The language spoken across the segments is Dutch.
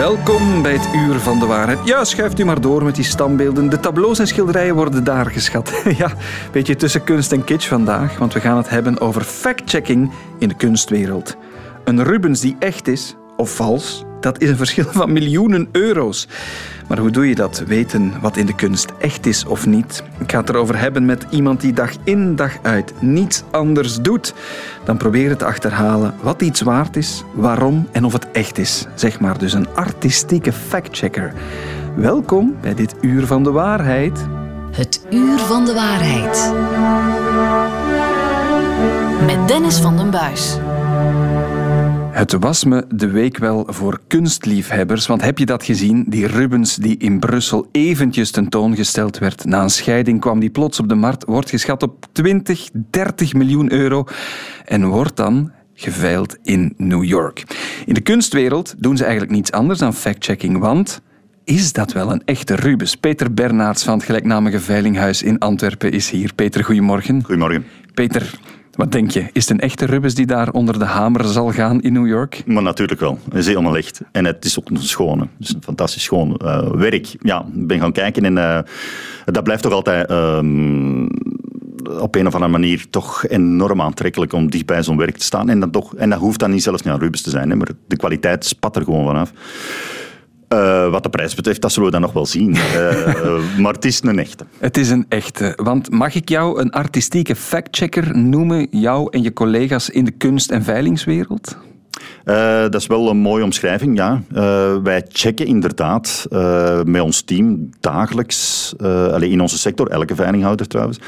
Welkom bij het Uur van de Waarheid. Ja, schuift u maar door met die standbeelden. De tableaus en schilderijen worden daar geschat. ja, beetje tussen kunst en kitsch vandaag, want we gaan het hebben over fact-checking in de kunstwereld. Een Rubens die echt is, of vals, dat is een verschil van miljoenen euro's. Maar hoe doe je dat? Weten wat in de kunst echt is of niet? Ik ga het erover hebben met iemand die dag in dag uit niets anders doet dan proberen te achterhalen wat iets waard is, waarom en of het echt is. Zeg maar dus een artistieke factchecker. Welkom bij dit Uur van de Waarheid. Het Uur van de Waarheid. Met Dennis van den Buis. Het was me de week wel voor kunstliefhebbers, want heb je dat gezien? Die Rubens die in Brussel eventjes tentoongesteld werd. Na een scheiding kwam die plots op de markt, wordt geschat op 20, 30 miljoen euro en wordt dan geveild in New York. In de kunstwereld doen ze eigenlijk niets anders dan fact-checking, want is dat wel een echte Rubens? Peter Bernards van het gelijknamige veilinghuis in Antwerpen is hier. Peter, goedemorgen. Goedemorgen. Peter, wat denk je? Is het een echte Rubens die daar onder de hamer zal gaan in New York? Maar natuurlijk wel. Het is helemaal echt. En het is ook een schone. Het is een fantastisch schoon uh, werk. Ja, ik ben gaan kijken en uh, dat blijft toch altijd... Um, op een of andere manier toch enorm aantrekkelijk om dicht bij zo'n werk te staan. En dat, toch, en dat hoeft dan niet zelfs niet aan Rubens te zijn, hè, maar de kwaliteit spat er gewoon vanaf. Uh, wat de prijs betreft, dat zullen we dan nog wel zien. Uh, maar het is een echte. Het is een echte. Want mag ik jou een artistieke factchecker noemen, jou en je collega's in de kunst- en veilingswereld? Uh, dat is wel een mooie omschrijving, ja. Uh, wij checken inderdaad uh, met ons team dagelijks, alleen in onze sector, elke veilinghouder trouwens,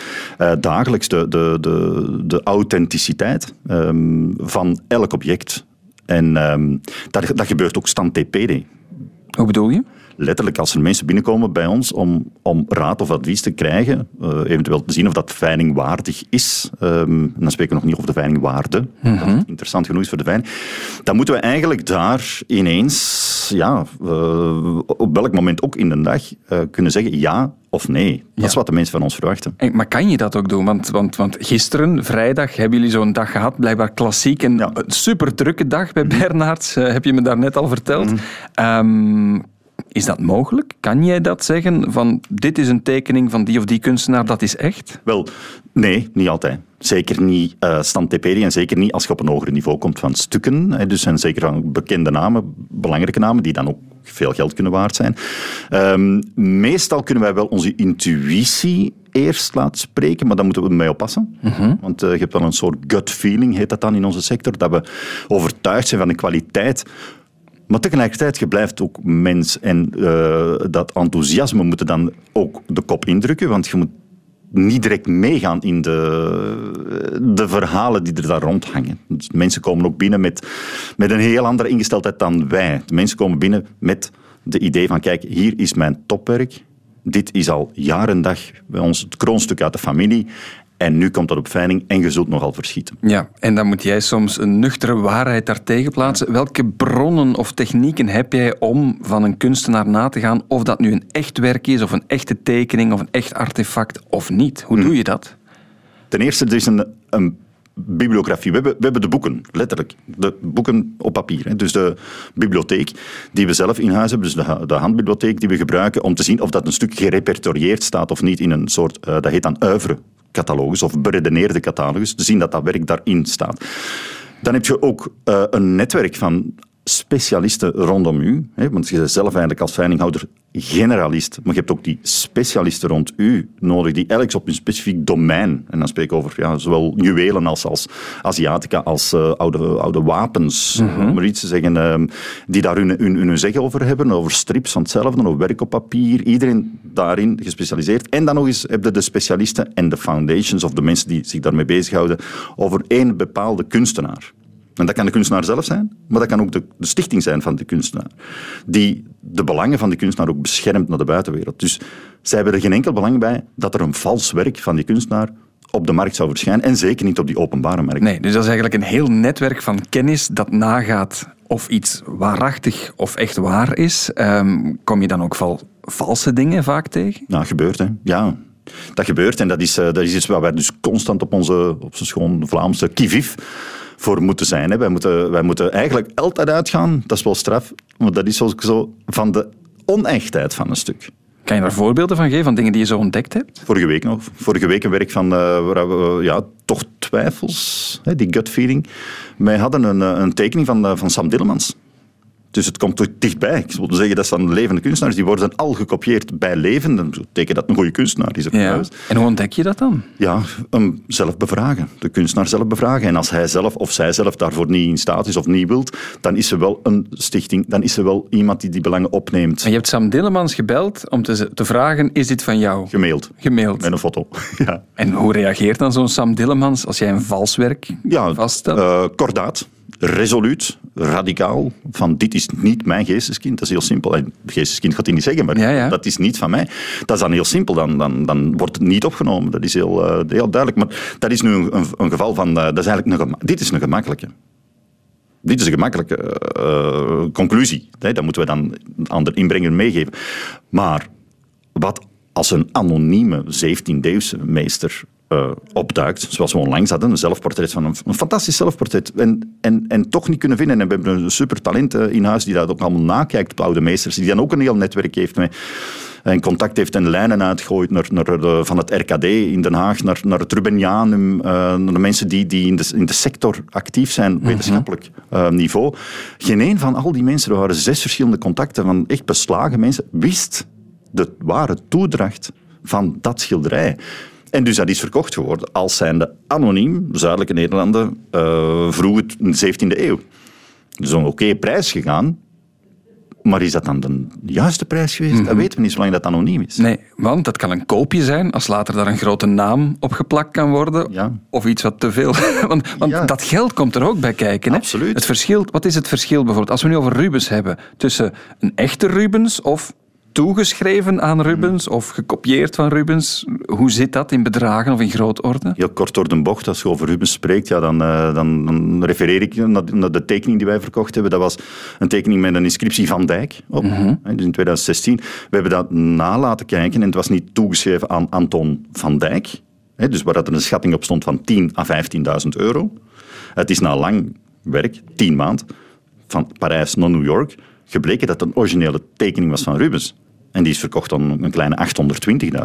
dagelijks de, de, de, de authenticiteit um, van elk object. En um, dat, dat gebeurt ook stand TPD. Hoe bedoel je? Letterlijk als er mensen binnenkomen bij ons om, om raad of advies te krijgen, uh, eventueel te zien of dat veiling waardig is, um, dan spreken we nog niet over de veilingwaarde, mm -hmm. dat interessant genoeg is voor de veiling, dan moeten we eigenlijk daar ineens, ja, uh, op welk moment ook in de dag, uh, kunnen zeggen ja of nee. Dat ja. is wat de mensen van ons verwachten. En, maar kan je dat ook doen? Want, want, want gisteren, vrijdag, hebben jullie zo'n dag gehad, blijkbaar klassiek, een ja. super drukke dag bij Bernards, heb je me daarnet al verteld. Mm -hmm. um, is dat mogelijk? Kan jij dat zeggen? Van dit is een tekening van die of die kunstenaar, dat is echt? Wel, nee, niet altijd. Zeker niet uh, standteperi en zeker niet als je op een hoger niveau komt van stukken. Hè, dus zijn zeker van bekende namen, belangrijke namen, die dan ook veel geld kunnen waard zijn. Um, meestal kunnen wij wel onze intuïtie eerst laten spreken, maar daar moeten we mee oppassen. -huh. Want uh, je hebt wel een soort gut feeling, heet dat dan in onze sector, dat we overtuigd zijn van de kwaliteit maar tegelijkertijd, je blijft ook mens en uh, dat enthousiasme moet dan ook de kop indrukken, want je moet niet direct meegaan in de, de verhalen die er daar rondhangen. Dus mensen komen ook binnen met, met een heel andere ingesteldheid dan wij. Mensen komen binnen met de idee van, kijk, hier is mijn topwerk. Dit is al jaren en dag bij ons het kroonstuk uit de familie. En nu komt dat op veiling en je zult nogal verschieten. Ja, en dan moet jij soms een nuchtere waarheid daartegen plaatsen. Welke bronnen of technieken heb jij om van een kunstenaar na te gaan of dat nu een echt werk is, of een echte tekening, of een echt artefact, of niet? Hoe hm. doe je dat? Ten eerste, er is een, een bibliografie. We hebben, we hebben de boeken, letterlijk. De boeken op papier. Hè. Dus de bibliotheek die we zelf in huis hebben, dus de, de handbibliotheek die we gebruiken om te zien of dat een stuk gerepertorieerd staat of niet in een soort, uh, dat heet dan oeuvre catalogus of beredeneerde catalogus, zien dat dat werk daarin staat. Dan heb je ook uh, een netwerk van specialisten rondom u. Hè, want je bent zelf eigenlijk als veilinghouder generalist, maar je hebt ook die specialisten rond u nodig, die elk op een specifiek domein, en dan spreek ik over ja, zowel juwelen als, als Asiatica, als uh, oude, oude wapens, mm -hmm. om maar iets te zeggen, uh, die daar hun, hun, hun zeggen over hebben, over strips van hetzelfde, over werk op papier, iedereen daarin gespecialiseerd. En dan nog eens heb je de specialisten en de foundations, of de mensen die zich daarmee bezighouden, over één bepaalde kunstenaar. En dat kan de kunstenaar zelf zijn, maar dat kan ook de, de, stichting zijn van de kunstenaar. Die de belangen van de kunstenaar ook beschermt naar de buitenwereld. Dus zij hebben er geen enkel belang bij dat er een vals werk van die kunstenaar op de markt zou verschijnen. En zeker niet op die openbare markt. Nee, dus dat is eigenlijk een heel netwerk van kennis dat nagaat of iets waarachtig of echt waar is. Um, kom je dan ook val, valse dingen vaak tegen? Nou, gebeurt hè. Ja, dat gebeurt en dat is, uh, dat is iets waar wij dus constant op onze op zo'n schoon Vlaamse kiviv voor moeten zijn. Hè. Wij, moeten, wij moeten eigenlijk altijd uitgaan, dat is wel straf, maar dat is ook zo van de onechtheid van een stuk. Kan je daar voorbeelden van geven, van dingen die je zo ontdekt hebt? Vorige week nog. Vorige week een werk van, uh, waar we, ja, toch twijfels, hè, die gut feeling. Wij hadden een, eh, een tekening van, uh, van Sam Dillemans. Dus het komt toch dichtbij. Ik wil zeggen, dat zijn levende kunstenaars. Die worden al gekopieerd bij levenden. Dat betekent dat een goede kunstenaar is. Ja. En hoe ontdek je dat dan? Ja, hem zelf bevragen. De kunstenaar zelf bevragen. En als hij zelf of zij zelf daarvoor niet in staat is of niet wilt, dan is er wel een stichting. Dan is er wel iemand die die belangen opneemt. En je hebt Sam Dillemans gebeld om te, te vragen, is dit van jou? Gemaild. Gemaild. Met een foto. ja. En hoe reageert dan zo'n Sam Dillemans als jij een valswerk ja, vaststelt? Uh, kordaat resoluut, radicaal, van dit is niet mijn geesteskind. Dat is heel simpel. En geesteskind gaat hij niet zeggen, maar ja, ja. dat is niet van mij. Dat is dan heel simpel, dan, dan, dan wordt het niet opgenomen. Dat is heel, uh, heel duidelijk. Maar dat is nu een, een geval van, uh, dat is eigenlijk een, dit is een gemakkelijke. Dit is een gemakkelijke uh, conclusie. Hè, dat moeten we dan aan de inbrenger meegeven. Maar wat als een anonieme 17e-eeuwse meester uh, opduikt, zoals we onlangs hadden, een zelfportret van een, een fantastisch zelfportret, en, en, en toch niet kunnen vinden. En we hebben een super talent uh, in huis die dat ook allemaal nakijkt, oude meesters, die dan ook een heel netwerk heeft met en contact heeft en lijnen uitgooit naar, naar de, van het RKD in Den Haag, naar, naar het Rubenianum, uh, naar de mensen die, die in, de, in de sector actief zijn, Mhm. wetenschappelijk uh, niveau. Geen een van al die mensen, er waren zes verschillende contacten van echt beslagen mensen, wist de ware toedracht van dat schilderij. En dus dat is verkocht geworden als zijnde anoniem, zuidelijke Nederlanden, uh, vroeg het in de 17e eeuw. Dus een oké okay prijs gegaan, maar is dat dan de juiste prijs geweest? Mm -hmm. Dat weten we niet, zolang dat anoniem is. Nee, want dat kan een koopje zijn, als later daar een grote naam op geplakt kan worden. Ja. Of iets wat te veel. want want Ja. dat geld komt er ook bij kijken. Hè? Absoluut. Het verschil, wat is het verschil bijvoorbeeld, als we nu over Rubens hebben, tussen een echte Rubens of toegeschreven aan Rubens of gekopieerd van Rubens? Hoe zit dat in bedragen of in grootorde? Heel kort door de bocht, als je over Rubens spreekt, ja, dan, uh, dan, dan, refereer ik naar, naar, de tekening die wij verkocht hebben. Dat was een tekening met een inscriptie van Dijk op, Mhm. mm -hmm. dus in 2016. We hebben dat na laten kijken en het was niet toegeschreven aan Anton van Dijk. Hè, dus waar dat er een schatting op stond van 10.000 à 15.000 euro. Het is na lang werk, 10 maanden, van Parijs naar New York, gebleken dat het een originele tekening was van Rubens. En die is verkocht aan een kleine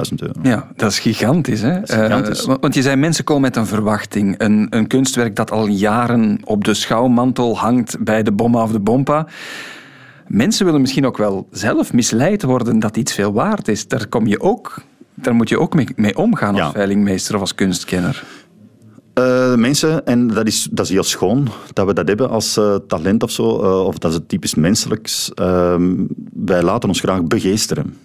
820.000 euro. Ja, dat is gigantisch. Hè? is gigantisch. Uh, want je zei, mensen komen met een verwachting. Een, een kunstwerk dat al jaren op de schouwmantel hangt bij de Bomma of de Bompa. Mensen willen misschien ook wel zelf misleid worden dat iets veel waard is. Daar, kom je ook, daar moet je ook mee, mee omgaan als Ja. veilingmeester of als kunstkenner. Uh, mensen, en dat is, dat is heel schoon dat we dat hebben als uh, talent of zo, uh, of dat is het typisch menselijks. wij laten ons graag begeesteren.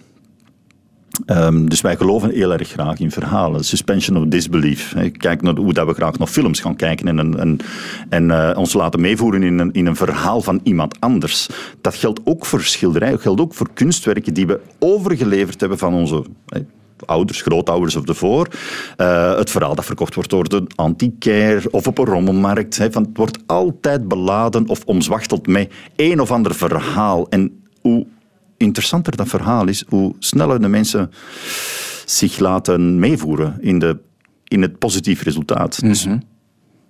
Um, dus wij geloven heel erg graag in verhalen. Suspension of disbelief. Kijk naar hoe dat we graag naar films gaan kijken en, en, en ons laten meevoeren in een, in een verhaal van iemand anders. Dat geldt ook voor schilderijen, dat geldt ook voor kunstwerken die we overgeleverd hebben van onze ouders, grootouders of ervoor. Uh, het verhaal dat verkocht wordt door de antiquair of op een rommelmarkt. Van, het wordt altijd beladen of omzwachteld met een of ander verhaal. En hoe interessanter dat verhaal is, hoe sneller de mensen zich laten meevoeren in, de, in het positieve resultaat. Mm -hmm. Dus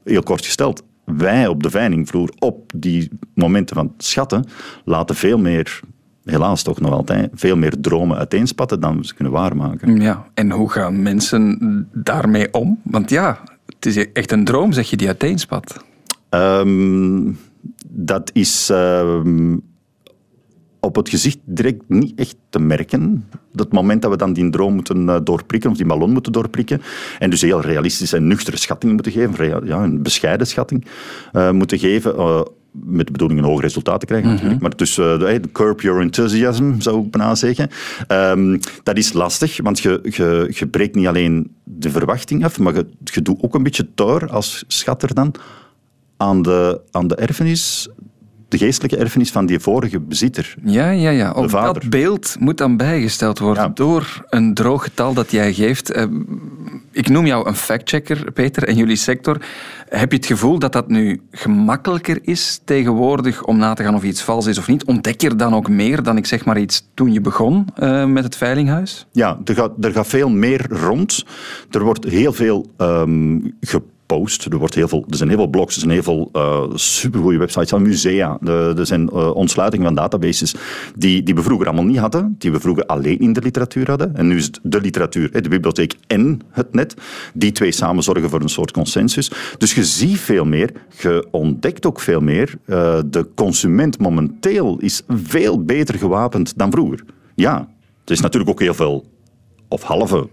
heel kort gesteld, wij op de veilingvloer op die momenten van schatten laten veel meer, helaas toch nog altijd, veel meer dromen uiteenspatten dan we ze kunnen waarmaken. Ja, en hoe gaan mensen daarmee om? Want ja, het is echt een droom, zeg je, die uiteenspat. Um, dat is... Uh, op het gezicht direct niet echt te merken. Dat moment dat we dan die droom moeten uh, doorprikken, of die ballon moeten doorprikken, en dus heel realistische en nuchtere schatting moeten geven, ja, een bescheiden schatting uh, moeten geven, uh, met de bedoeling een hoog resultaat te krijgen mm -hmm. natuurlijk. Maar dus uh, curb your enthusiasm, zou ik bijna zeggen. Um, dat is lastig, want je, je, je breekt niet alleen de verwachting af, maar je, je doet ook een beetje door als schatter dan aan de, aan de erfenis de geestelijke erfenis van die vorige bezitter. Ja, ja, ja. Ook dat beeld moet dan bijgesteld worden ja. door een droog getal dat jij geeft. Ik noem jou een factchecker, Peter, en jullie sector. Heb je het gevoel dat dat nu gemakkelijker is tegenwoordig om na te gaan of iets vals is of niet? Ontdek je er dan ook meer dan ik zeg maar iets toen je begon uh, met het veilinghuis? Ja, er gaat, er gaat veel meer rond. Er wordt heel veel um, gepost. Er, wordt heel veel, er zijn heel veel blogs, er zijn heel veel uh, supergoeie websites musea. er zijn uh, ontsluitingen van databases die, die we vroeger allemaal niet hadden, die we vroeger alleen in de literatuur hadden. En nu is het de literatuur, de bibliotheek en het net. Die twee samen zorgen voor een soort consensus. Dus je ziet veel meer, je ontdekt ook veel meer. Uh, de consument momenteel is veel beter gewapend dan vroeger. Ja, er is natuurlijk ook heel veel, of halve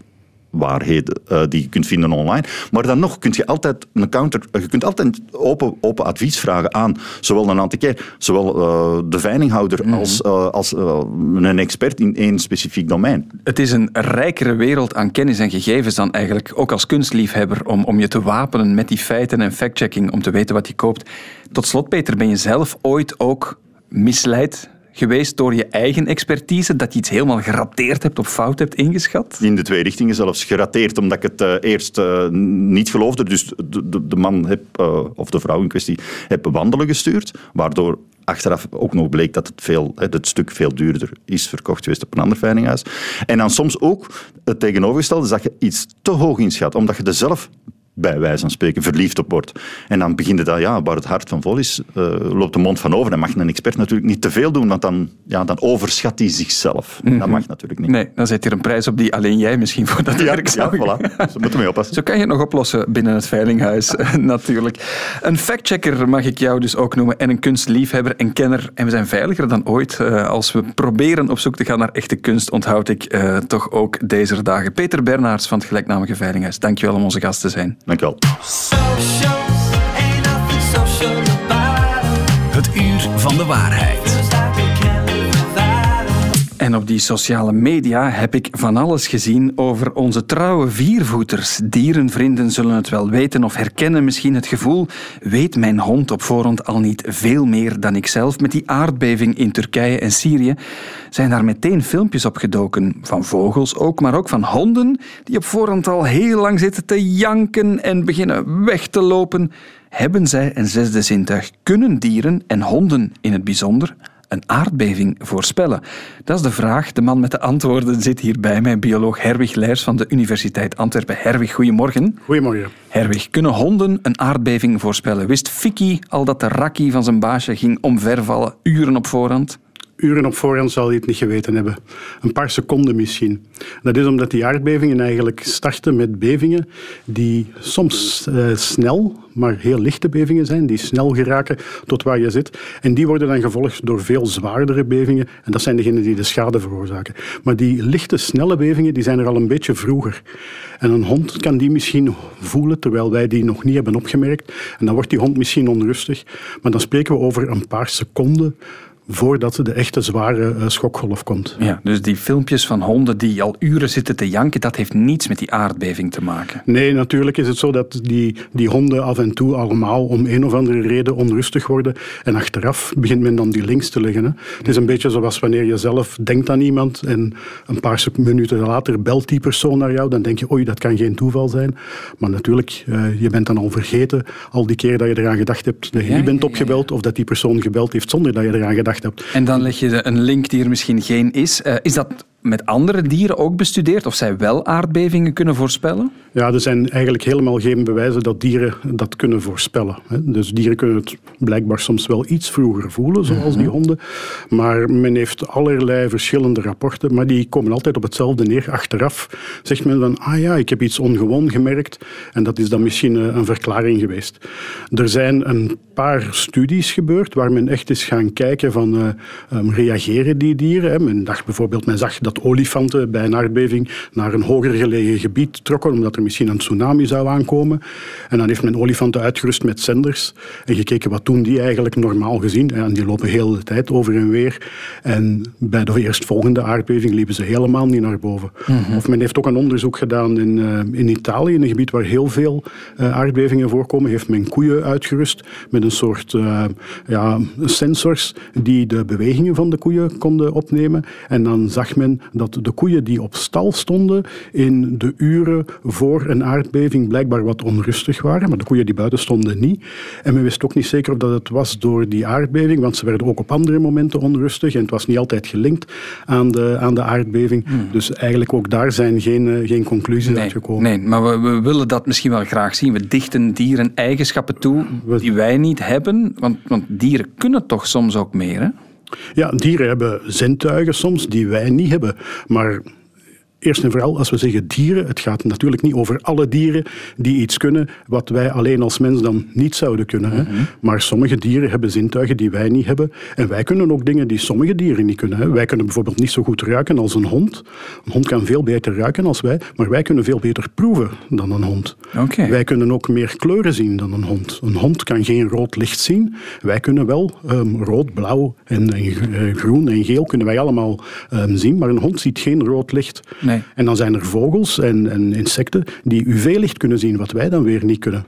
waarheden uh, die je kunt vinden online. Maar dan nog kun je altijd een counter, je kunt altijd open, open advies vragen aan zowel een antiquair, zowel uh, de veilinghouder mm. als, uh, als een expert in één specifiek domein. Het is een rijkere wereld aan kennis en gegevens dan eigenlijk ook als kunstliefhebber om, om je te wapenen met die feiten en factchecking om te weten wat je koopt. Tot slot, Peter, ben je zelf ooit ook misleid geweest door je eigen expertise, dat je iets helemaal gerateerd hebt of fout hebt ingeschat? In de twee richtingen zelfs. Gerateerd omdat ik het uh, eerst uh, niet geloofde. Dus de, de, de man heb, uh, of de vrouw in kwestie heb wandelen gestuurd, waardoor achteraf ook nog bleek dat het, veel, het stuk veel duurder is verkocht geweest op een ander veilinghuis. En dan soms ook het tegenovergestelde, dat je iets te hoog inschat, omdat je er zelf bij wijze van spreken, verliefd op wordt. En dan begint dat, ja, waar het hart van vol is, uh, loopt de mond van over. En mag een expert natuurlijk niet te veel doen, want dan, ja, dan overschat hij zichzelf. Mm -hmm. Dat mag natuurlijk niet. Nee, dan zet er een prijs op die alleen jij misschien voor dat ja, werk zou... Ja, voilà. Zo moeten mee oppassen. Zo kan je het nog oplossen binnen het veilinghuis, natuurlijk. Een factchecker mag ik jou dus ook noemen, en een kunstliefhebber en kenner. En we zijn veiliger dan ooit. Uh, als we proberen op zoek te gaan naar echte kunst, onthoud ik uh, toch ook deze dagen. Peter Bernards van het gelijknamige veilinghuis. Dankjewel om onze gast te zijn. Dank je wel. Het uur van de waarheid. Op die sociale media heb ik van alles gezien over onze trouwe viervoeters. Dierenvrienden zullen het wel weten of herkennen misschien het gevoel. Weet mijn hond op voorhand al niet veel meer dan ikzelf? Met die aardbeving in Turkije en Syrië zijn daar meteen filmpjes opgedoken. Van vogels ook, maar ook van honden die op voorhand al heel lang zitten te janken en beginnen weg te lopen. Hebben zij een zesde zintuig? Kunnen dieren en honden in het bijzonder een aardbeving voorspellen? Dat is de vraag. De man met de antwoorden zit hier bij mij, bioloog Herwig Leers van de Universiteit Antwerpen. Herwig, goedemorgen. Goedemorgen. Herwig, kunnen honden een aardbeving voorspellen? Wist Fiki al dat de rakkie van zijn baasje ging omvervallen, uren op voorhand? Uren op voorhand zal hij het niet geweten hebben. Een paar seconden misschien. Dat is omdat die aardbevingen eigenlijk starten met bevingen die soms uh, snel, maar heel lichte bevingen zijn, die snel geraken tot waar je zit. En die worden dan gevolgd door veel zwaardere bevingen. En dat zijn degenen die de schade veroorzaken. Maar die lichte, snelle bevingen die zijn er al een beetje vroeger. En een hond kan die misschien voelen, terwijl wij die nog niet hebben opgemerkt. En dan wordt die hond misschien onrustig. Maar dan spreken we over een paar seconden voordat de echte zware uh, schokgolf komt. Ja, dus die filmpjes van honden die al uren zitten te janken, dat heeft niets met die aardbeving te maken? Nee, natuurlijk is het zo dat die, die honden af en toe allemaal om een of andere reden onrustig worden. En achteraf begint men dan die links te leggen. Hè. Het is een beetje zoals wanneer je zelf denkt aan iemand en een paar minuten later belt die persoon naar jou. Dan denk je, oei, dat kan geen toeval zijn. Maar natuurlijk, uh, je bent dan al vergeten al die keer dat je eraan gedacht hebt dat je ja, niet bent opgebeld ja, ja, of dat die persoon gebeld heeft zonder dat je eraan gedacht En dan leg je een link die er misschien geen is. Uh, is dat met andere dieren ook bestudeerd of zij wel aardbevingen kunnen voorspellen? Ja, er zijn eigenlijk helemaal geen bewijzen dat dieren dat kunnen voorspellen. Dus dieren kunnen het blijkbaar soms wel iets vroeger voelen, zoals die honden. Maar men heeft allerlei verschillende rapporten, maar die komen altijd op hetzelfde neer. Achteraf zegt men dan, ah ja, ik heb iets ongewoon gemerkt. En dat is dan misschien eh, een verklaring geweest. Er zijn een paar studies gebeurd waar men echt is gaan kijken van uh, um, reageren die dieren. Men dacht bijvoorbeeld, men zag dat dat olifanten bij een aardbeving naar een hoger gelegen gebied trokken, omdat er misschien een tsunami zou aankomen. En dan heeft men olifanten uitgerust met zenders en gekeken wat doen die eigenlijk normaal gezien. En die lopen heel de tijd over en weer. En bij de eerstvolgende aardbeving liepen ze helemaal niet naar boven. Mm -hmm. Of men heeft ook een onderzoek gedaan in, uh, in Italië, in een gebied waar heel veel uh, aardbevingen voorkomen, heeft men koeien uitgerust met een soort uh, ja, sensors die de bewegingen van de koeien konden opnemen. En dan zag men zijn dat de koeien die op stal stonden in de uren voor een aardbeving blijkbaar wat onrustig waren, maar de koeien die buiten stonden niet. En men wist ook niet zeker of dat het was door die aardbeving, want ze werden ook op andere momenten onrustig en het was niet altijd gelinkt aan de, aan de aardbeving. Hmm. Dus eigenlijk ook daar zijn geen, eh, geen conclusies nee, uitgekomen. Nee, maar we, we, willen dat misschien wel graag zien. We dichten dieren eigenschappen toe die wij niet hebben, want, want dieren kunnen toch soms ook meer, hè? Ja, dieren hebben zintuigen soms die wij niet hebben. Maar Eerst en vooral, als we zeggen dieren, het gaat natuurlijk niet over alle dieren die iets kunnen wat wij alleen als mens dan niet zouden kunnen. Hè? Mhm. Maar sommige dieren hebben zintuigen die wij niet hebben. En wij kunnen ook dingen die sommige dieren niet kunnen. Hè? Wij kunnen bijvoorbeeld niet zo goed ruiken als een hond. Een hond kan veel beter ruiken als wij, maar wij kunnen veel beter proeven dan een hond. Okay. Wij kunnen ook meer kleuren zien dan een hond. Een hond kan geen rood licht zien. Wij kunnen wel um, rood, blauw en, en uh, groen en geel kunnen wij allemaal um, zien, maar een hond ziet geen rood licht. En dan zijn er vogels en, en insecten die UV-licht kunnen zien, wat wij dan weer niet kunnen.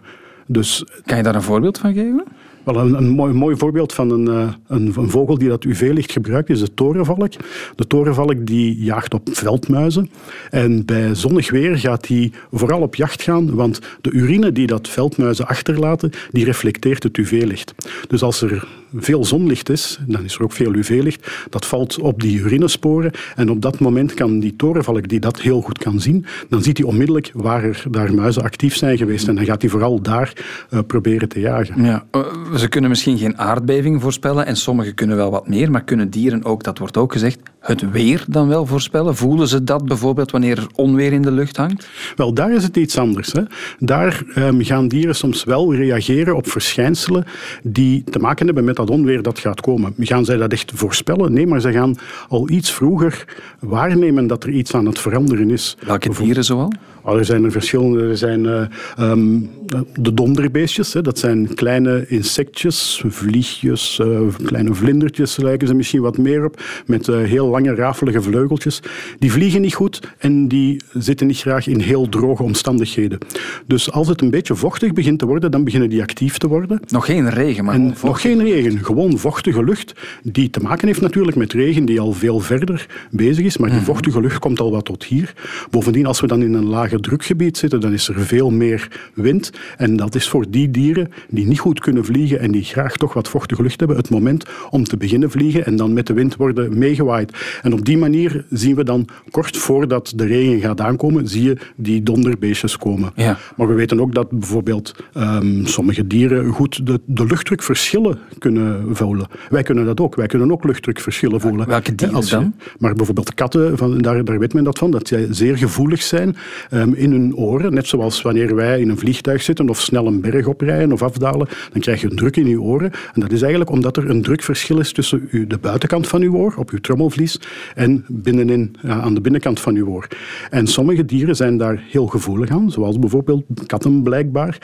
Dus, kan je daar een voorbeeld van geven? Wel, een, mooi, mooi, voorbeeld van een, eh, een, een, vogel die dat UV-licht gebruikt is de torenvalk. De torenvalk die jaagt op veldmuizen. En bij zonnig weer gaat die vooral op jacht gaan, want de urine die dat veldmuizen achterlaten, die reflecteert het UV-licht. Dus als er veel zonlicht is, dan is er ook veel UV-licht, dat valt op die urinesporen. En op dat moment kan die torenvalk, die dat heel goed kan zien, dan ziet hij onmiddellijk waar er daar muizen actief zijn geweest. En dan gaat hij vooral daar uh, proberen te jagen. Ja, eh, ze kunnen misschien geen aardbeving voorspellen en sommigen kunnen wel wat meer, maar kunnen dieren ook, dat wordt ook gezegd, het weer dan wel voorspellen? Voelen ze dat bijvoorbeeld wanneer er onweer in de lucht hangt? Wel, daar is het iets anders. Hè. Daar um, gaan dieren soms wel reageren op verschijnselen die te maken hebben met dat onweer dat gaat komen. Gaan zij dat echt voorspellen? Nee, maar ze gaan al iets vroeger waarnemen dat er iets aan het veranderen is. Welke dieren zoal? Oh, er zijn er verschillende. Er zijn uh, um, de donderbeestjes. Hè. Dat zijn kleine insectjes, vliegjes, uh, kleine vlindertjes lijken ze misschien wat meer op. Met uh, heel lange, rafelige vleugeltjes. Die vliegen niet goed en die zitten niet graag in heel droge omstandigheden. Dus als het een beetje vochtig begint te worden, dan beginnen die actief te worden. Nog geen regen, maar en Nog geen regen, gewoon vochtige lucht. Die te maken heeft natuurlijk met regen die al veel verder bezig is. Maar die mhm. vochtige lucht komt al wat tot hier. Bovendien, als we dan in een lager drukgebied zitten, dan is er veel meer wind. En dat is voor die dieren die niet goed kunnen vliegen en die graag toch wat vochtige lucht hebben, het moment om te beginnen vliegen en dan met de wind worden meegewaaid. En op die manier zien we dan kort voordat de regen gaat aankomen, zie je die donderbeestjes komen. Ja. Maar we weten ook dat bijvoorbeeld um, sommige dieren goed de, de luchtdrukverschillen kunnen voelen. Wij kunnen dat ook. Wij kunnen ook luchtdrukverschillen voelen. Welke dieren Als, dan? Maar bijvoorbeeld katten, van, daar, daar weet men dat van, dat zij zeer gevoelig zijn um, in hun oren. Net zoals wanneer wij in een vliegtuig zitten of snel een berg oprijden of afdalen, dan krijg je een druk in je oren. En dat is eigenlijk omdat er een drukverschil is tussen de buitenkant van uw oor, op uw trommelvlies, en binnenin, ja, aan de binnenkant van uw oor. En sommige dieren zijn daar heel gevoelig aan, zoals bijvoorbeeld katten blijkbaar.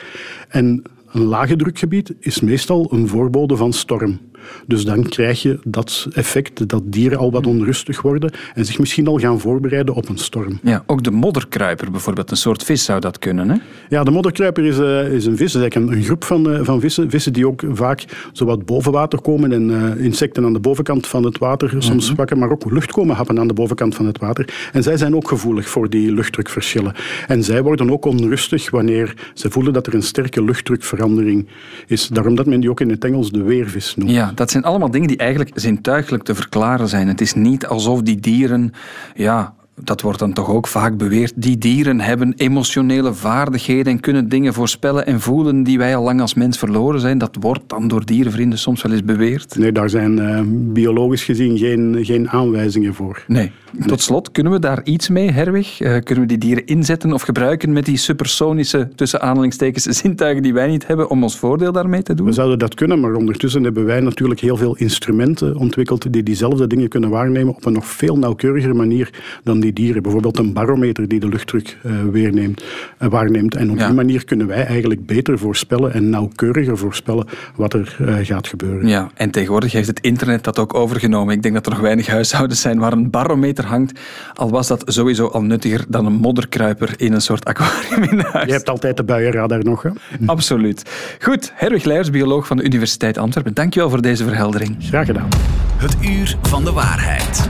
En een lage drukgebied is meestal een voorbode van storm. Dus dan krijg je dat effect dat dieren al wat onrustig worden en zich misschien al gaan voorbereiden op een storm. Ja, ook de modderkruiper bijvoorbeeld, een soort vis zou dat kunnen, hè? Ja, de modderkruiper is, uh, is een vis, is eigenlijk een, groep van, uh, van vissen. Vissen die ook vaak zowat boven water komen en uh, insecten aan de bovenkant van het water soms mm pakken, maar ook lucht komen happen aan de bovenkant van het water. En zij zijn ook gevoelig voor die luchtdrukverschillen. En zij worden ook onrustig wanneer ze voelen dat er een sterke luchtdrukverandering is. Daarom dat men die ook in het Engels de weervis noemt. Ja, dat zijn allemaal dingen die eigenlijk zintuigelijk te verklaren zijn. Het is niet alsof die dieren ja, dat wordt dan toch ook vaak beweerd, die dieren hebben emotionele vaardigheden en kunnen dingen voorspellen en voelen die wij al lang als mens verloren zijn. Dat wordt dan door dierenvrienden soms wel eens beweerd. Nee, daar zijn uh, biologisch gezien geen, geen aanwijzingen voor. Nee. Tot slot, kunnen we daar iets mee, Herwig? Uh, kunnen we die dieren inzetten of gebruiken met die supersonische, tussen aanhalingstekens, zintuigen die wij niet hebben, om ons voordeel daarmee te doen? We zouden dat kunnen, maar ondertussen hebben wij natuurlijk heel veel instrumenten ontwikkeld die diezelfde dingen kunnen waarnemen op een nog veel nauwkeuriger manier dan die dieren. Bijvoorbeeld een barometer die de luchtdruk uh, weerneemt, uh, waarneemt. En op die manier kunnen wij eigenlijk beter voorspellen en nauwkeuriger voorspellen wat er gaat gebeuren. Ja, en tegenwoordig heeft het internet dat ook overgenomen. Ik denk dat er nog weinig huishoudens zijn waar een barometer hangt. Al was dat sowieso al nuttiger dan een modderkruiper in een soort aquarium in huis. Je hebt altijd de buienradar nog, hè? Absoluut. Goed, Herwig Leijers, bioloog van de Universiteit Antwerpen. Dankjewel voor deze verheldering. Graag gedaan. Het uur van de waarheid.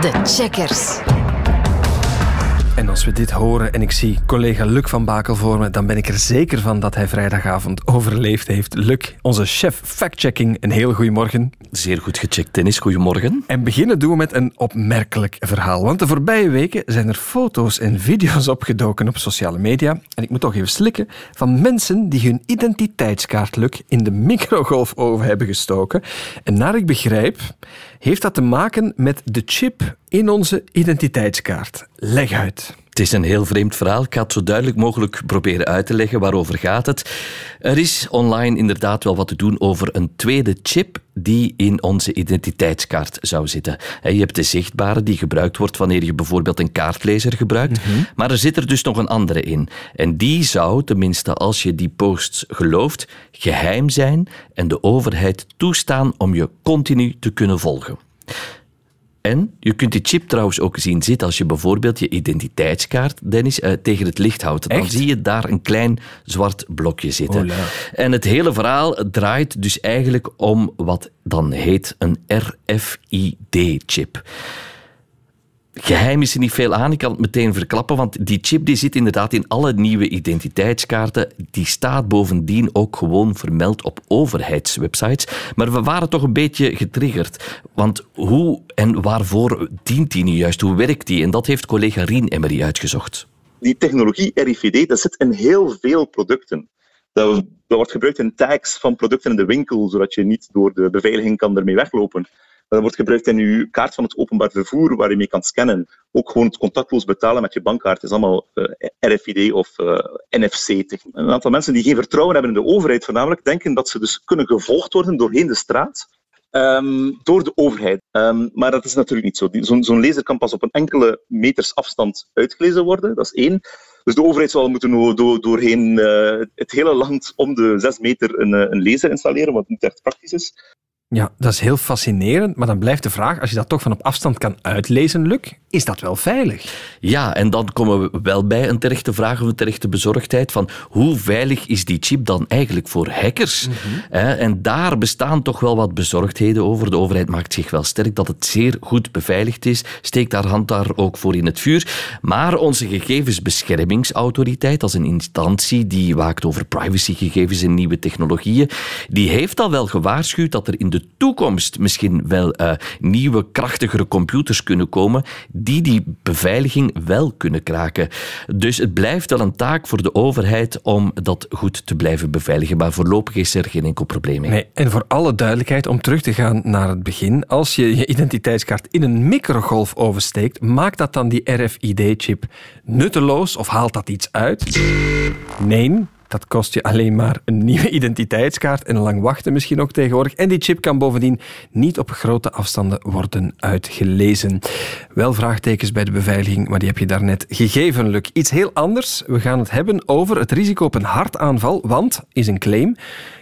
De checkers. En als we dit horen en ik zie collega Luc van Bakel voor me, dan ben ik er zeker van dat hij vrijdagavond overleefd heeft. Luc, onze chef fact-checking, een heel goedemorgen. Zeer goed gecheckt, Dennis. Goedemorgen. En beginnen doen we met een opmerkelijk verhaal. Want de voorbije weken zijn er foto's en video's opgedoken op sociale media. En ik moet toch even slikken. Van mensen die hun identiteitskaart, Luc, in de microgolfoven hebben gestoken. En naar ik begrijp, heeft dat te maken met de chip in onze identiteitskaart. Leg uit. Het is een heel vreemd verhaal. Ik ga het zo duidelijk mogelijk proberen uit te leggen. Waarover gaat het? Er is online inderdaad wel wat te doen over een tweede chip die in onze identiteitskaart zou zitten. Je hebt de zichtbare die gebruikt wordt wanneer je bijvoorbeeld een kaartlezer gebruikt. Maar er zit er dus nog een andere in. En die zou, tenminste als je die posts gelooft, geheim zijn en de overheid toestaan om je continu te kunnen volgen. En je kunt die chip trouwens ook zien zitten als je bijvoorbeeld je identiteitskaart, Dennis, uh, tegen het licht houdt. Dan Echt? zie je daar een klein zwart blokje zitten. En het hele verhaal draait dus eigenlijk om wat dan heet een RFID-chip. Geheim is er niet veel aan, ik kan het meteen verklappen, want die chip die zit inderdaad in alle nieuwe identiteitskaarten. Die staat bovendien ook gewoon vermeld op overheidswebsites. Maar we waren toch een beetje getriggerd. Want hoe en waarvoor dient die nu juist? Hoe werkt die? En dat heeft collega Rien Emery uitgezocht. die technologie RFID, dat zit in heel veel producten. Dat, dat wordt gebruikt in tags van producten in de winkel, zodat je niet door de beveiliging kan ermee weglopen. Dat wordt gebruikt in je kaart van het openbaar vervoer, waar je mee kan scannen. Ook gewoon het contactloos betalen met je bankkaart is allemaal eh, RFID of eh, NFC-techniek. Een aantal mensen die geen vertrouwen hebben in de overheid, voornamelijk, denken dat ze dus kunnen gevolgd worden doorheen de straat ehm, door de overheid. Ehm, maar dat is natuurlijk niet zo. Zo'n laser kan pas op een enkele meters afstand uitgelezen worden, dat is één. Dus de overheid zal moeten do- do- doorheen eh, het hele land om de zes meter een, eh, een laser installeren, wat niet echt praktisch is. Ja, dat is heel fascinerend. Maar dan blijft de vraag, als je dat toch van op afstand kan uitlezen, Luc, is dat wel veilig? Ja, en dan komen we wel bij een terechte vraag of een terechte bezorgdheid van hoe veilig is die chip dan eigenlijk voor hackers? Hè, En daar bestaan toch wel wat bezorgdheden over. De overheid maakt zich wel sterk dat het zeer goed beveiligd is, steekt haar hand daar ook voor in het vuur. Maar onze gegevensbeschermingsautoriteit, als een instantie die waakt over privacygegevens en nieuwe technologieën, die heeft al wel gewaarschuwd dat er in de toekomst misschien wel eh, nieuwe, krachtigere computers kunnen komen die die beveiliging wel kunnen kraken. Dus het blijft wel een taak voor de overheid om dat goed te blijven beveiligen. Maar voorlopig is er geen enkel probleem mee. Nee, en voor alle duidelijkheid, om terug te gaan naar het begin, als je je identiteitskaart in een microgolf oversteekt, maakt dat dan die RFID-chip nutteloos of haalt dat iets uit? Nee, dat kost je alleen maar een nieuwe identiteitskaart en lang wachten misschien ook tegenwoordig. En die chip kan bovendien niet op grote afstanden worden uitgelezen. Wel vraagtekens bij de beveiliging, maar die heb je daarnet gegeven. Iets heel anders. We gaan het hebben over het risico op een hartaanval, want, is een claim,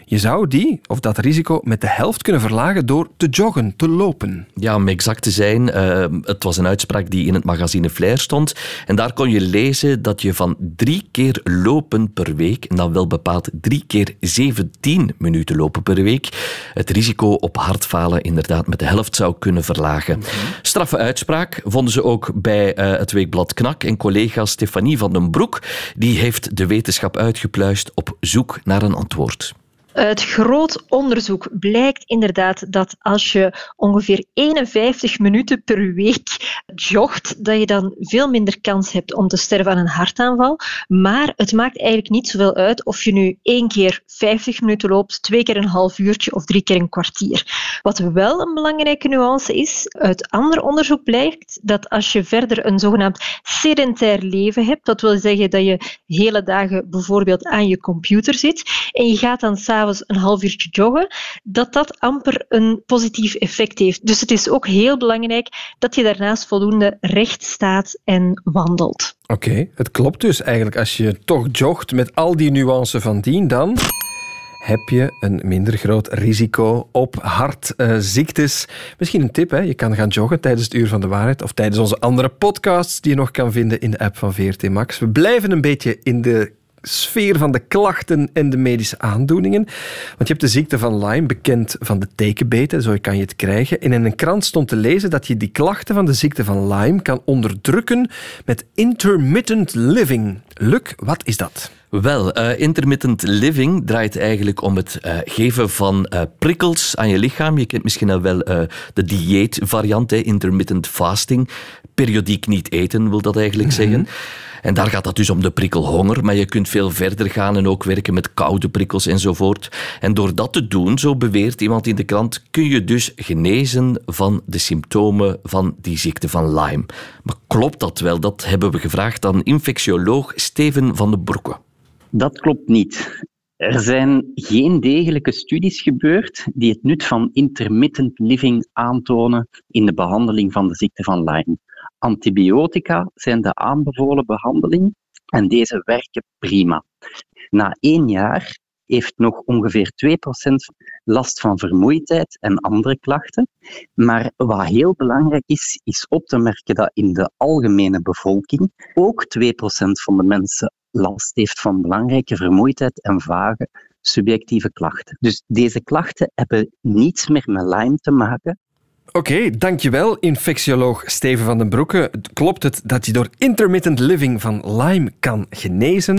je zou die, of dat risico, met de helft kunnen verlagen door te joggen, te lopen. Ja, om exact te zijn, eh, het was een uitspraak die in het magazine Flair stond. En daar kon je lezen dat je van drie keer lopen per week, en dan wel bepaald drie keer 17 minuten lopen per week, het risico op hartfalen inderdaad met de helft zou kunnen verlagen. Straffe uitspraak vonden ze ook bij eh, het weekblad Knak. En collega Stefanie van den Broek, die heeft de wetenschap uitgepluist op zoek naar een antwoord. Uit groot onderzoek blijkt inderdaad dat als je ongeveer 51 minuten per week jogt, dat je dan veel minder kans hebt om te sterven aan een hartaanval. Maar het maakt eigenlijk niet zoveel uit of je nu één keer 50 minuten loopt, twee keer een half uurtje of drie keer een kwartier. Wat wel een belangrijke nuance is, uit ander onderzoek blijkt dat als je verder een zogenaamd sedentair leven hebt, dat wil zeggen dat je hele dagen bijvoorbeeld aan je computer zit en je gaat dan s'avonds een half uurtje joggen, dat dat amper een positief effect heeft. Dus het is ook heel belangrijk dat je daarnaast voldoende recht staat en wandelt. Oké, het klopt dus eigenlijk. Als je toch jogt met al die nuances van dien, dan heb je een minder groot risico op hartziektes. Misschien een tip, hè? je kan gaan joggen tijdens het Uur van de Waarheid of tijdens onze andere podcasts die je nog kan vinden in de app van VRT Max. We blijven een beetje in de sfeer van de klachten en de medische aandoeningen. Want je hebt de ziekte van Lyme, bekend van de tekenbeten, zo kan je het krijgen. En in een krant stond te lezen dat je die klachten van de ziekte van Lyme kan onderdrukken met intermittent living. Luc, wat is dat? Wel, uh, intermittent living draait eigenlijk om het uh, geven van uh, prikkels aan je lichaam. Je kent misschien al wel de dieetvariant, intermittent fasting. Periodiek niet eten wil dat eigenlijk mm -hmm. zeggen. En daar gaat dat dus om de prikkel honger, maar je kunt veel verder gaan en ook werken met koude prikkels enzovoort. En door dat te doen, zo beweert iemand in de krant, kun je dus genezen van de symptomen van die ziekte van Lyme. Maar klopt dat wel? Dat hebben we gevraagd aan infectioloog Steven van den Broeke. Dat klopt niet. Er zijn geen degelijke studies gebeurd die het nut van intermittent living aantonen in de behandeling van de ziekte van Lyme. Antibiotica zijn de aanbevolen behandeling en deze werken prima. Na één jaar heeft nog ongeveer 2% last van vermoeidheid en andere klachten. Maar wat heel belangrijk is, is op te merken dat in de algemene bevolking ook 2% van de mensen last heeft van belangrijke vermoeidheid en vage subjectieve klachten. Dus deze klachten hebben niets meer met Lyme te maken, Oké, dankjewel, infectioloog Steven van den Broeke. Klopt het dat je door intermittent living van Lyme kan genezen?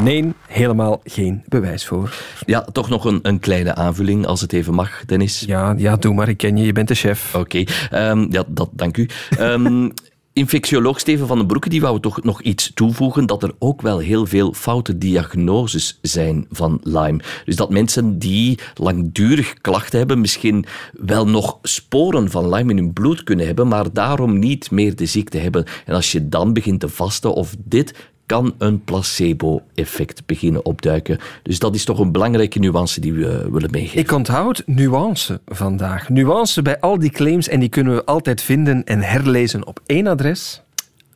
Nee, helemaal geen bewijs voor. Ja, toch nog een, een kleine aanvulling, als het even mag, Dennis. Ja, ja doe maar, ik ken je, je bent de chef. Oké, um, ja, dat, dank u. Um, infectioloog Steven van den Broeke die wou toch nog iets toevoegen dat er ook wel heel veel foute diagnoses zijn van Lyme. Dus dat mensen die langdurig klachten hebben misschien wel nog sporen van Lyme in hun bloed kunnen hebben, maar daarom niet meer de ziekte hebben. En als je dan begint te vasten of dit kan een placebo-effect beginnen opduiken. Dus dat is toch een belangrijke nuance die we willen meegeven. Ik onthoud nuance vandaag. Nuance bij al die claims en die kunnen we altijd vinden en herlezen op één adres.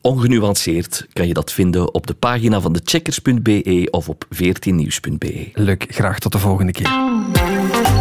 Ongenuanceerd kan je dat vinden op de pagina van de checkers.be of op 14nieuws.be. Leuk, graag tot de volgende keer.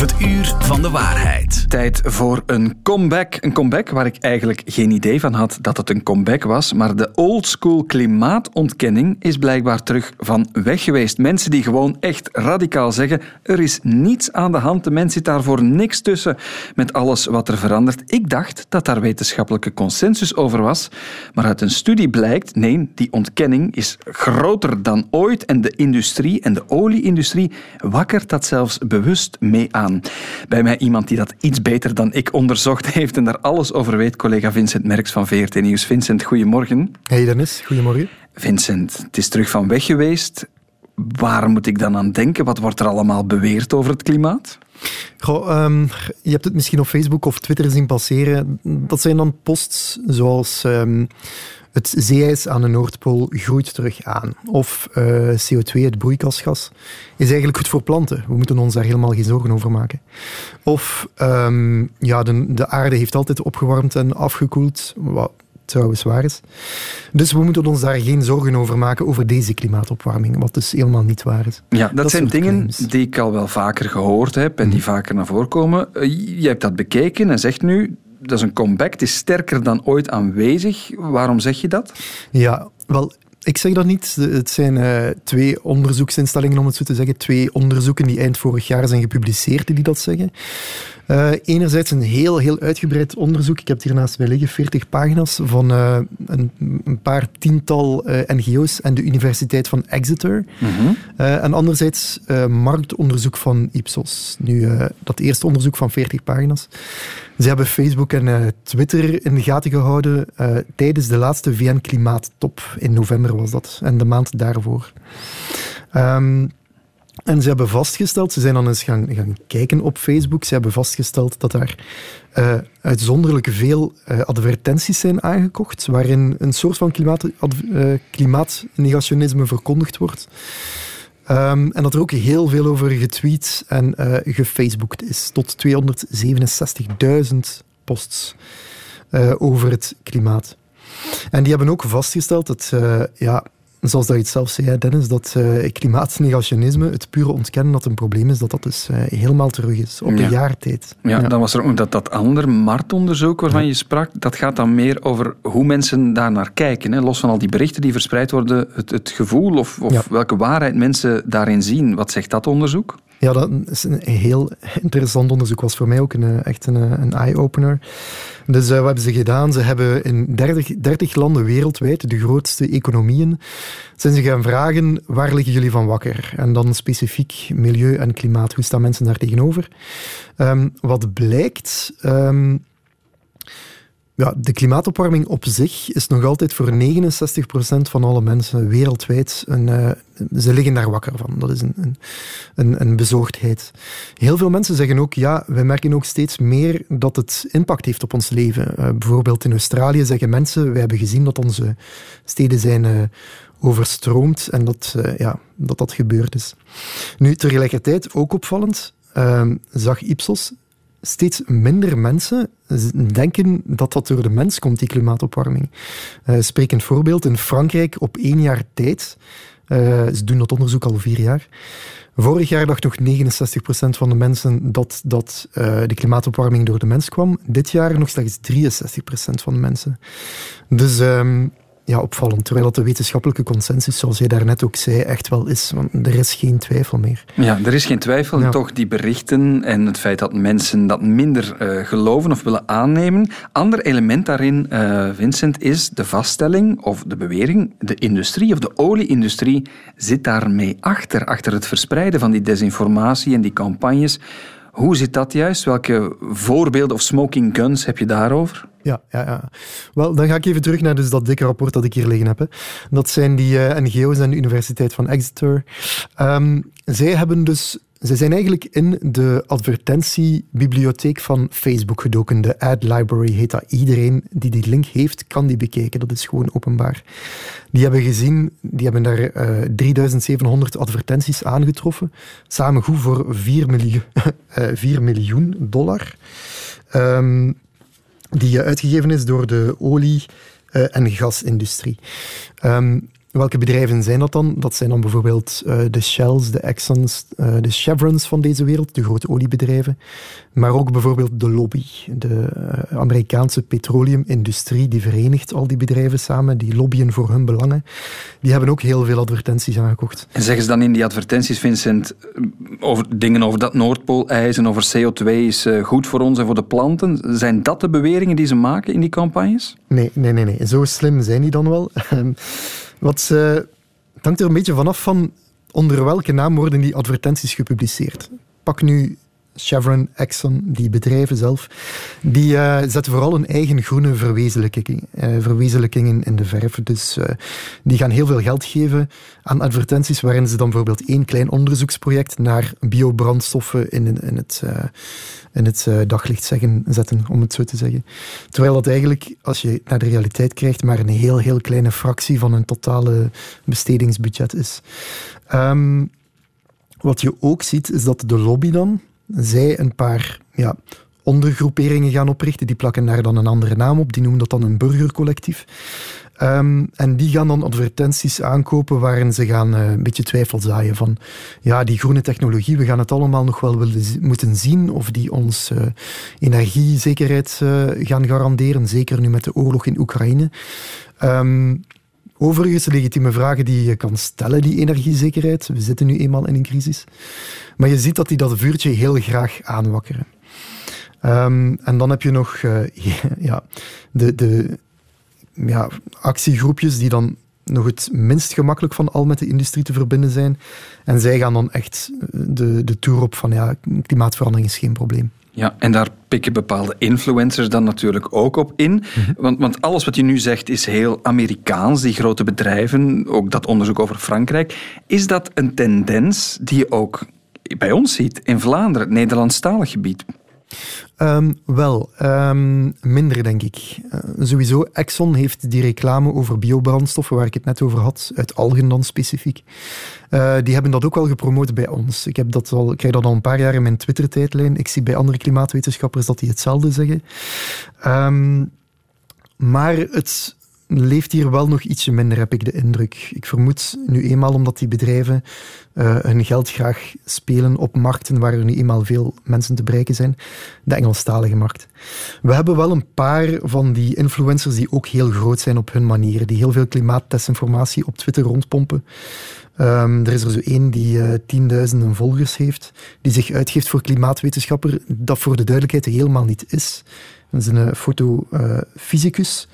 Het uur van de waarheid. Tijd voor een comeback. Een comeback waar ik eigenlijk geen idee van had dat het een comeback was. Maar de oldschool klimaatontkenning is blijkbaar terug van weg geweest. Mensen die gewoon echt radicaal zeggen: er is niets aan de hand. De mens zit daar voor niks tussen met alles wat er verandert. Ik dacht dat daar wetenschappelijke consensus over was. Maar uit een studie blijkt: nee, die ontkenning is groter dan ooit. En de industrie en de olieindustrie wakkert dat zelfs bewust mee aan. Bij mij iemand die dat iets beter dan ik onderzocht heeft en daar alles over weet, collega Vincent Merks van VRT Nieuws. Vincent, goedemorgen. Hey Dennis, goedemorgen. Vincent, het is terug van weg geweest. Waar moet ik dan aan denken? Wat wordt er allemaal beweerd over het klimaat? Goh, um, je hebt het misschien op Facebook of Twitter zien passeren. Dat zijn dan posts zoals... Um, het zeeijs aan de Noordpool groeit terug aan. Of uh, CO2, het broeikasgas, is eigenlijk goed voor planten. We moeten ons daar helemaal geen zorgen over maken. Of um, ja, de, de aarde heeft altijd opgewarmd en afgekoeld, wat trouwens waar is. Dus we moeten ons daar geen zorgen over maken, over deze klimaatopwarming, wat dus helemaal niet waar is. Ja, dat, dat zijn dingen claims. die ik al wel vaker gehoord heb en die mm. vaker naar voren komen. Je hebt dat bekeken en zegt nu, dat is een comeback. Het is sterker dan ooit aanwezig. Waarom zeg je dat? Ja, wel, ik zeg dat niet. Het zijn uh, twee onderzoeksinstellingen, om het zo te zeggen. Twee onderzoeken die eind vorig jaar zijn gepubliceerd, die dat zeggen. Uh, enerzijds een heel, heel uitgebreid onderzoek. Ik heb het hier naast mij liggen, 40 pagina's van uh, een, een, paar tiental uh, NGO's en de Universiteit van Exeter. -hmm. en anderzijds marktonderzoek van Ipsos. Nu, dat eerste onderzoek van 40 pagina's. Ze hebben Facebook en Twitter in de gaten gehouden tijdens de laatste VN-klimaattop. In november was dat. En de maand daarvoor. Um, en ze hebben vastgesteld, ze zijn dan eens gaan, gaan kijken op Facebook, ze hebben vastgesteld dat daar uh, uitzonderlijk veel uh, advertenties zijn aangekocht, waarin een soort van klimaat, uh, klimaatnegationisme verkondigd wordt. Um, en dat er ook heel veel over getweet en gefaceboekt is. Tot 267.000 posts over het klimaat. En die hebben ook vastgesteld dat ja, zoals dat je het zelf zei, Dennis, dat uh, klimaatnegationisme, het pure ontkennen dat een probleem is, dat dat dus uh, helemaal terug is op de jaartijd. Ja, dan was er ook dat, dat andere marktonderzoek waarvan je sprak, dat gaat dan meer over hoe mensen daar naar kijken. Hè? Los van al die berichten die verspreid worden, het, het gevoel of, of welke waarheid mensen daarin zien. Wat zegt dat onderzoek? Ja, dat is een heel interessant onderzoek. was voor mij ook een, eh, echt een, een eye-opener. Dus uh, wat hebben ze gedaan? Ze hebben in 30, 30 landen wereldwijd, de grootste economieën, zijn ze gaan vragen waar liggen jullie van wakker? En dan specifiek milieu en klimaat. Hoe staan mensen daar tegenover? Um, wat blijkt... Um, ja, de klimaatopwarming op zich is nog altijd voor 69% van alle mensen wereldwijd een, uh, ze liggen daar wakker van. Dat is een, een, een, bezorgdheid. Heel veel mensen zeggen ook, ja, wij merken ook steeds meer dat het impact heeft op ons leven. Uh, bijvoorbeeld in Australië zeggen mensen, wij hebben gezien dat onze steden zijn uh, overstroomd en dat, ja, dat dat gebeurd is. Nu, tegelijkertijd, ook opvallend, zag Ipsos steeds minder mensen denken dat dat door de mens komt, die klimaatopwarming. Uh, sprekend voorbeeld, in Frankrijk op één jaar tijd, uh, ze doen dat onderzoek al vier jaar, vorig jaar dacht nog 69% van de mensen dat, dat uh, de klimaatopwarming door de mens kwam. Dit jaar nog slechts 63% van de mensen. Dus um, ja, opvallend. Terwijl dat de wetenschappelijke consensus, zoals jij daarnet ook zei, echt wel is. Want er is geen twijfel meer. Ja, er is geen twijfel. En toch die berichten en het feit dat mensen dat minder uh, geloven of willen aannemen. Ander element daarin, uh, Vincent, is de vaststelling of de bewering. De industrie of de olieindustrie zit daarmee achter. Achter het verspreiden van die desinformatie en die campagnes. Hoe zit dat juist? Welke voorbeelden of smoking guns heb je daarover? Ja, ja, ja. Wel, dan ga ik even terug naar dus dat dikke rapport dat ik hier liggen heb. Hè. Dat zijn die eh, NGO's en de Universiteit van Exeter. Um, zij hebben dus ze zijn eigenlijk in de advertentiebibliotheek van Facebook gedoken. De Ad Library heet dat. Iedereen die die link heeft, kan die bekijken. Dat is gewoon openbaar. Die hebben gezien, die hebben daar uh, eh, 3700 advertenties aangetroffen. Samen goed voor 4 miljoen, uh, 4 miljoen dollar. Um, die uitgegeven is door de olie- en gasindustrie. Um, Welke bedrijven zijn dat dan? Dat zijn dan bijvoorbeeld uh, de Shells, de Exxons, uh, de Chevrons van deze wereld, de grote oliebedrijven. Maar ook bijvoorbeeld de lobby, de uh, Amerikaanse petroleumindustrie, die verenigt al die bedrijven samen, die lobbyen voor hun belangen. Die hebben ook heel veel advertenties aangekocht. En zeggen ze dan in die advertenties, Vincent, over dingen over dat Noordpoolijs en over CO2 is goed voor ons en voor de planten? Zijn dat de beweringen die ze maken in die campagnes? Nee, nee, nee. nee. Zo slim zijn die dan wel. Wat, het hangt er een beetje vanaf van onder welke naam worden die advertenties gepubliceerd. Pak nu Chevron, Exxon, die bedrijven zelf, die uh, zetten vooral een eigen groene verwezenlijking, uh, verwezenlijkingen in de verf. Dus uh, die gaan heel veel geld geven aan advertenties waarin ze dan bijvoorbeeld één klein onderzoeksproject naar biobrandstoffen in, in het, in het daglicht zeggen, zetten, om het zo te zeggen. Terwijl dat eigenlijk, als je naar de realiteit krijgt, maar een heel, heel kleine fractie van een totale bestedingsbudget is. Um, wat je ook ziet, is dat de lobby dan, zij een paar ja, ondergroeperingen gaan oprichten. Die plakken daar dan een andere naam op. Die noemen dat dan een burgercollectief. Um, en die gaan dan advertenties aankopen waarin ze gaan uh, een beetje twijfel zaaien van ja, die groene technologie, we gaan het allemaal nog wel moeten zien of die ons uh, energiezekerheid uh, gaan garanderen, zeker nu met de oorlog in Oekraïne. Um, Overigens, legitieme vragen die je kan stellen, die energiezekerheid. We zitten nu eenmaal in een crisis. Maar je ziet dat die dat vuurtje heel graag aanwakkeren. Um, en dan heb je nog uh, ja, de, de ja, actiegroepjes die dan nog het minst gemakkelijk van al met de industrie te verbinden zijn. En zij gaan dan echt de, de tour op van ja, klimaatverandering is geen probleem. Ja, en daar pikken bepaalde influencers dan natuurlijk ook op in. Mhm. want, want alles wat je nu zegt is heel Amerikaans, die grote bedrijven, ook dat onderzoek over Frankrijk. Is dat een tendens die je ook bij ons ziet, in Vlaanderen, het Nederlandstalig gebied? Um, wel, um, minder denk ik. Uh, sowieso, Exxon heeft die reclame over biobrandstoffen, waar ik het net over had, uit algen dan specifiek. Uh, die hebben dat ook wel gepromoot bij ons. Ik, heb dat al, ik krijg dat al een paar jaar in mijn Twitter-tijdlijn. Ik zie bij andere klimaatwetenschappers dat die hetzelfde zeggen. Um, maar het leeft hier wel nog ietsje minder, heb ik de indruk. Ik vermoed nu eenmaal omdat die bedrijven uh, hun geld graag spelen op markten waar er nu eenmaal veel mensen te bereiken zijn, de Engelstalige markt. We hebben wel een paar van die influencers die ook heel groot zijn op hun manier, die heel veel klimaatdesinformatie op Twitter rondpompen. Um, er is er zo één die uh, tienduizenden volgers heeft, die zich uitgeeft voor klimaatwetenschapper, dat voor de duidelijkheid helemaal niet is. Dat is een uh, fotofysicus.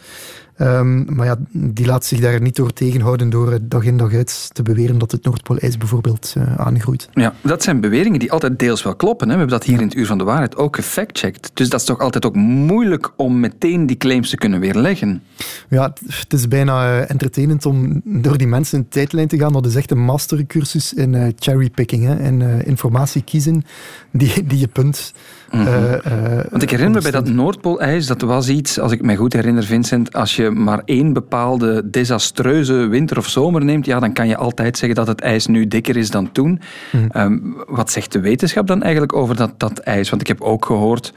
Um, maar ja, die laat zich daar niet door tegenhouden door dag in dag uit te beweren dat het Noordpoolijs bijvoorbeeld uh, aangroeit. Ja, dat zijn beweringen die altijd deels wel kloppen. Hè. We hebben dat hier in het Uur van de Waarheid ook gefactcheckt. Dus dat is toch altijd ook moeilijk om meteen die claims te kunnen weerleggen? Ja, het is bijna uh, entertainend om door die mensen een tijdlijn te gaan. Dat is echt een mastercursus in uh, cherrypicking, hè, in informatie kiezen die, die je punt Mhm. Want ik herinner me bij dat Noordpoolijs, dat was iets, als ik me goed herinner, Vincent, als je maar één bepaalde desastreuze winter of zomer neemt, ja, dan kan je altijd zeggen dat het ijs nu dikker is dan toen. Mm. Um, wat zegt de wetenschap dan eigenlijk over dat, dat ijs? Want ik heb ook gehoord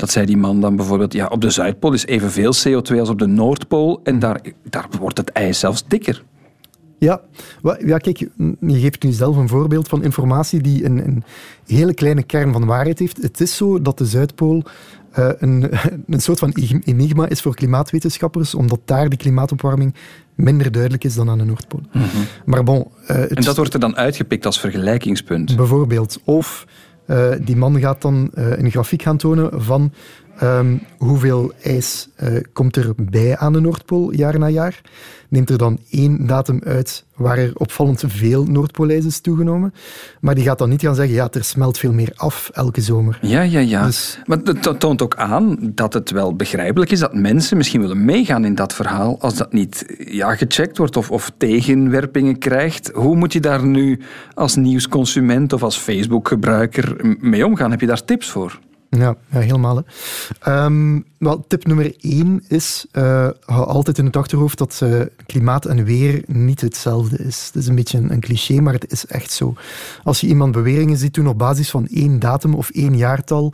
dat zei die man dan bijvoorbeeld, ja, op de Zuidpool is evenveel CO2 als op de Noordpool en daar, daar wordt het ijs zelfs dikker. Ja, ja, kijk, je geeft nu zelf een voorbeeld van informatie die een, een hele kleine kern van waarheid heeft. Het is zo dat de Zuidpool uh, een, een soort van enigma is voor klimaatwetenschappers, omdat daar de klimaatopwarming minder duidelijk is dan aan de Noordpool. Mm -hmm. Maar bon, uh, en dat wordt er dan uitgepikt als vergelijkingspunt? Bijvoorbeeld. Of uh, die man gaat dan een grafiek gaan tonen van um, hoeveel ijs komt er bij aan de Noordpool jaar na jaar neemt er dan één datum uit waar er opvallend veel Noordpoolijs is toegenomen. Maar die gaat dan niet gaan zeggen, ja, er smelt veel meer af elke zomer. Ja, ja, ja. Dus... Maar het toont ook aan dat het wel begrijpelijk is dat mensen misschien willen meegaan in dat verhaal als dat niet ja, gecheckt wordt of, of tegenwerpingen krijgt. Hoe moet je daar nu als nieuwsconsument of als Facebook-gebruiker mee omgaan? Heb je daar tips voor? Ja, ja helemaal. Um, wel, tip nummer één is, uh, hou altijd in het achterhoofd dat uh, klimaat en weer niet hetzelfde is. Het is een beetje een, cliché, maar het is echt zo. Als je iemand beweringen ziet doen op basis van één datum of één jaartal,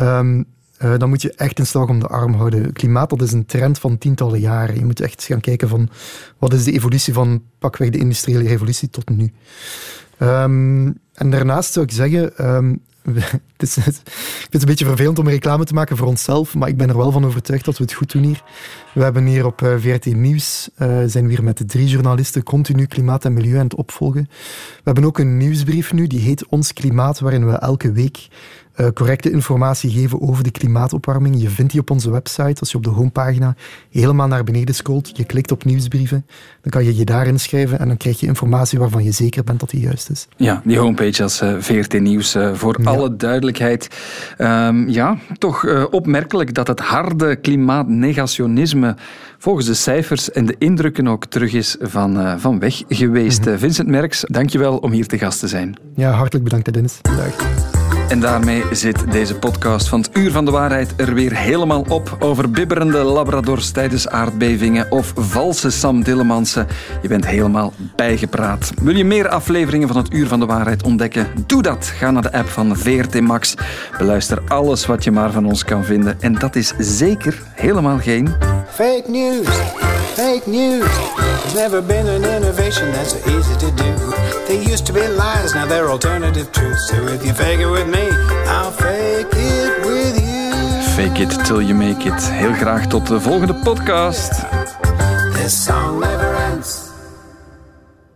um, uh, dan moet je echt een slag om de arm houden. Klimaat, dat is een trend van tientallen jaren. Je moet echt gaan kijken van, wat is de evolutie van pakweg de industriële revolutie tot nu. Um, en daarnaast zou ik zeggen, het is, ik vind het een beetje vervelend om reclame te maken voor onszelf, maar ik ben er wel van overtuigd dat we het goed doen hier. We hebben hier op eh, VRT Nieuws, uh, zijn we hier met de drie journalisten continu klimaat en milieu aan het opvolgen. We hebben ook een nieuwsbrief nu, die heet Ons Klimaat, waarin we elke week uh, correcte informatie geven over de klimaatopwarming. Je vindt die op onze website. Als je op de homepagina helemaal naar beneden scrolt, je klikt op nieuwsbrieven, dan kan je je daar inschrijven en dan krijg je informatie waarvan je zeker bent dat die juist is. Ja, die homepage als uh, VRT Nieuws. Voor ja. alle duidelijkheid. Um, ja, toch opmerkelijk dat het harde klimaatnegationisme volgens de cijfers en de indrukken ook terug is van, van weg geweest. Mm -hmm. Vincent Merks, dankjewel om hier te gast te zijn. Ja, hartelijk bedankt Dennis. Dag. En daarmee zit deze podcast van het Uur van de Waarheid er weer helemaal op over bibberende labradors tijdens aardbevingen of valse Sam Dillemansen. Je bent helemaal bijgepraat. Wil je meer afleveringen van het Uur van de Waarheid ontdekken? Doe dat. Ga naar de app van VRT Max. Beluister alles wat je maar van ons kan vinden. En dat is zeker helemaal geen... Fake news, fake news. There's never been an innovation that's so easy to do. They used to be lies, now they're alternative truths. So if you fake it with me, I'll fake it with you. Fake it till you make it. Heel graag tot de volgende podcast. This song never